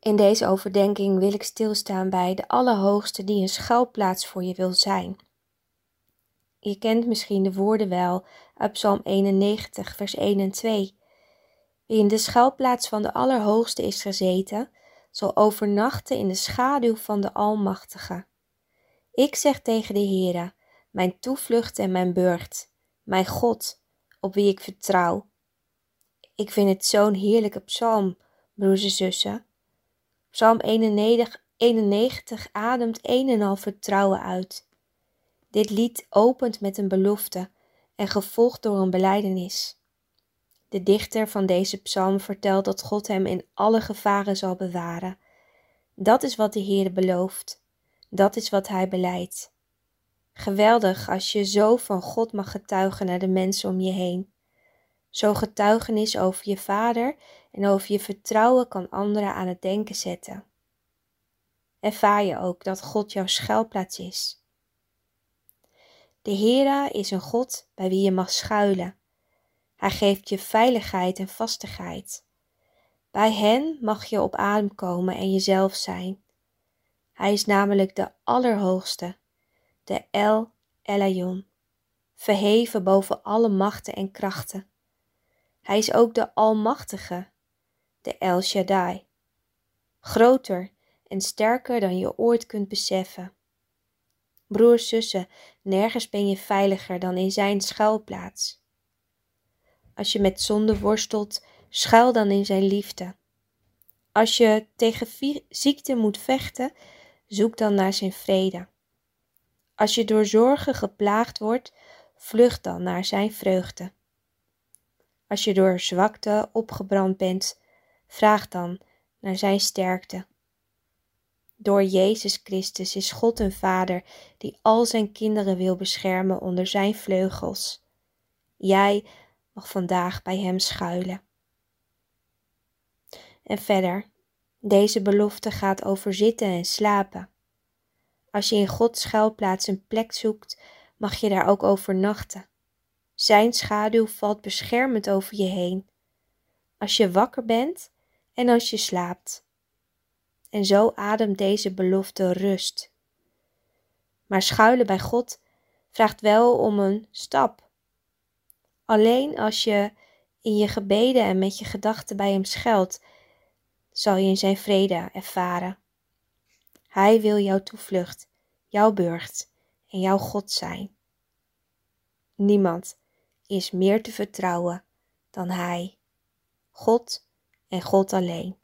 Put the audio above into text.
In deze overdenking wil ik stilstaan bij de Allerhoogste die een schuilplaats voor je wil zijn. Je kent misschien de woorden wel uit Psalm 91, vers 1 en 2. Wie in de schuilplaats van de Allerhoogste is gezeten, zal overnachten in de schaduw van de Almachtige. Ik zeg tegen de Heere, mijn toevlucht en mijn burcht, mijn God, op wie ik vertrouw. Ik vind het zo'n heerlijke psalm, broers en zussen. Psalm 91, 91 ademt een en al vertrouwen uit. Dit lied opent met een belofte en gevolgd door een beleidenis. De dichter van deze psalm vertelt dat God hem in alle gevaren zal bewaren. Dat is wat de Heer belooft. Dat is wat hij beleidt. Geweldig als je zo van God mag getuigen naar de mensen om je heen. Zo getuigenis over je vader en over je vertrouwen kan anderen aan het denken zetten. Ervaar je ook dat God jouw schuilplaats is. De Heere is een God bij wie je mag schuilen. Hij geeft je veiligheid en vastigheid. Bij hen mag je op adem komen en jezelf zijn. Hij is namelijk de Allerhoogste, de El Elyon, verheven boven alle machten en krachten. Hij is ook de Almachtige, de El Shaddai, groter en sterker dan je ooit kunt beseffen. Broers, zussen, nergens ben je veiliger dan in zijn schuilplaats. Als je met zonde worstelt, schuil dan in zijn liefde. Als je tegen ziekte moet vechten, zoek dan naar zijn vrede. Als je door zorgen geplaagd wordt, vlucht dan naar zijn vreugde. Als je door zwakte opgebrand bent, vraag dan naar zijn sterkte. Door Jezus Christus is God een Vader die al zijn kinderen wil beschermen onder zijn vleugels. Jij mag vandaag bij Hem schuilen. En verder, deze belofte gaat over zitten en slapen. Als je in Gods schuilplaats een plek zoekt, mag je daar ook overnachten. Zijn schaduw valt beschermend over je heen. Als je wakker bent en als je slaapt. En zo ademt deze belofte rust. Maar schuilen bij God vraagt wel om een stap. Alleen als je in je gebeden en met je gedachten bij Hem schuilt, zal je in Zijn vrede ervaren. Hij wil jouw toevlucht, jouw burcht en jouw God zijn. Niemand is meer te vertrouwen dan Hij, God en God alleen.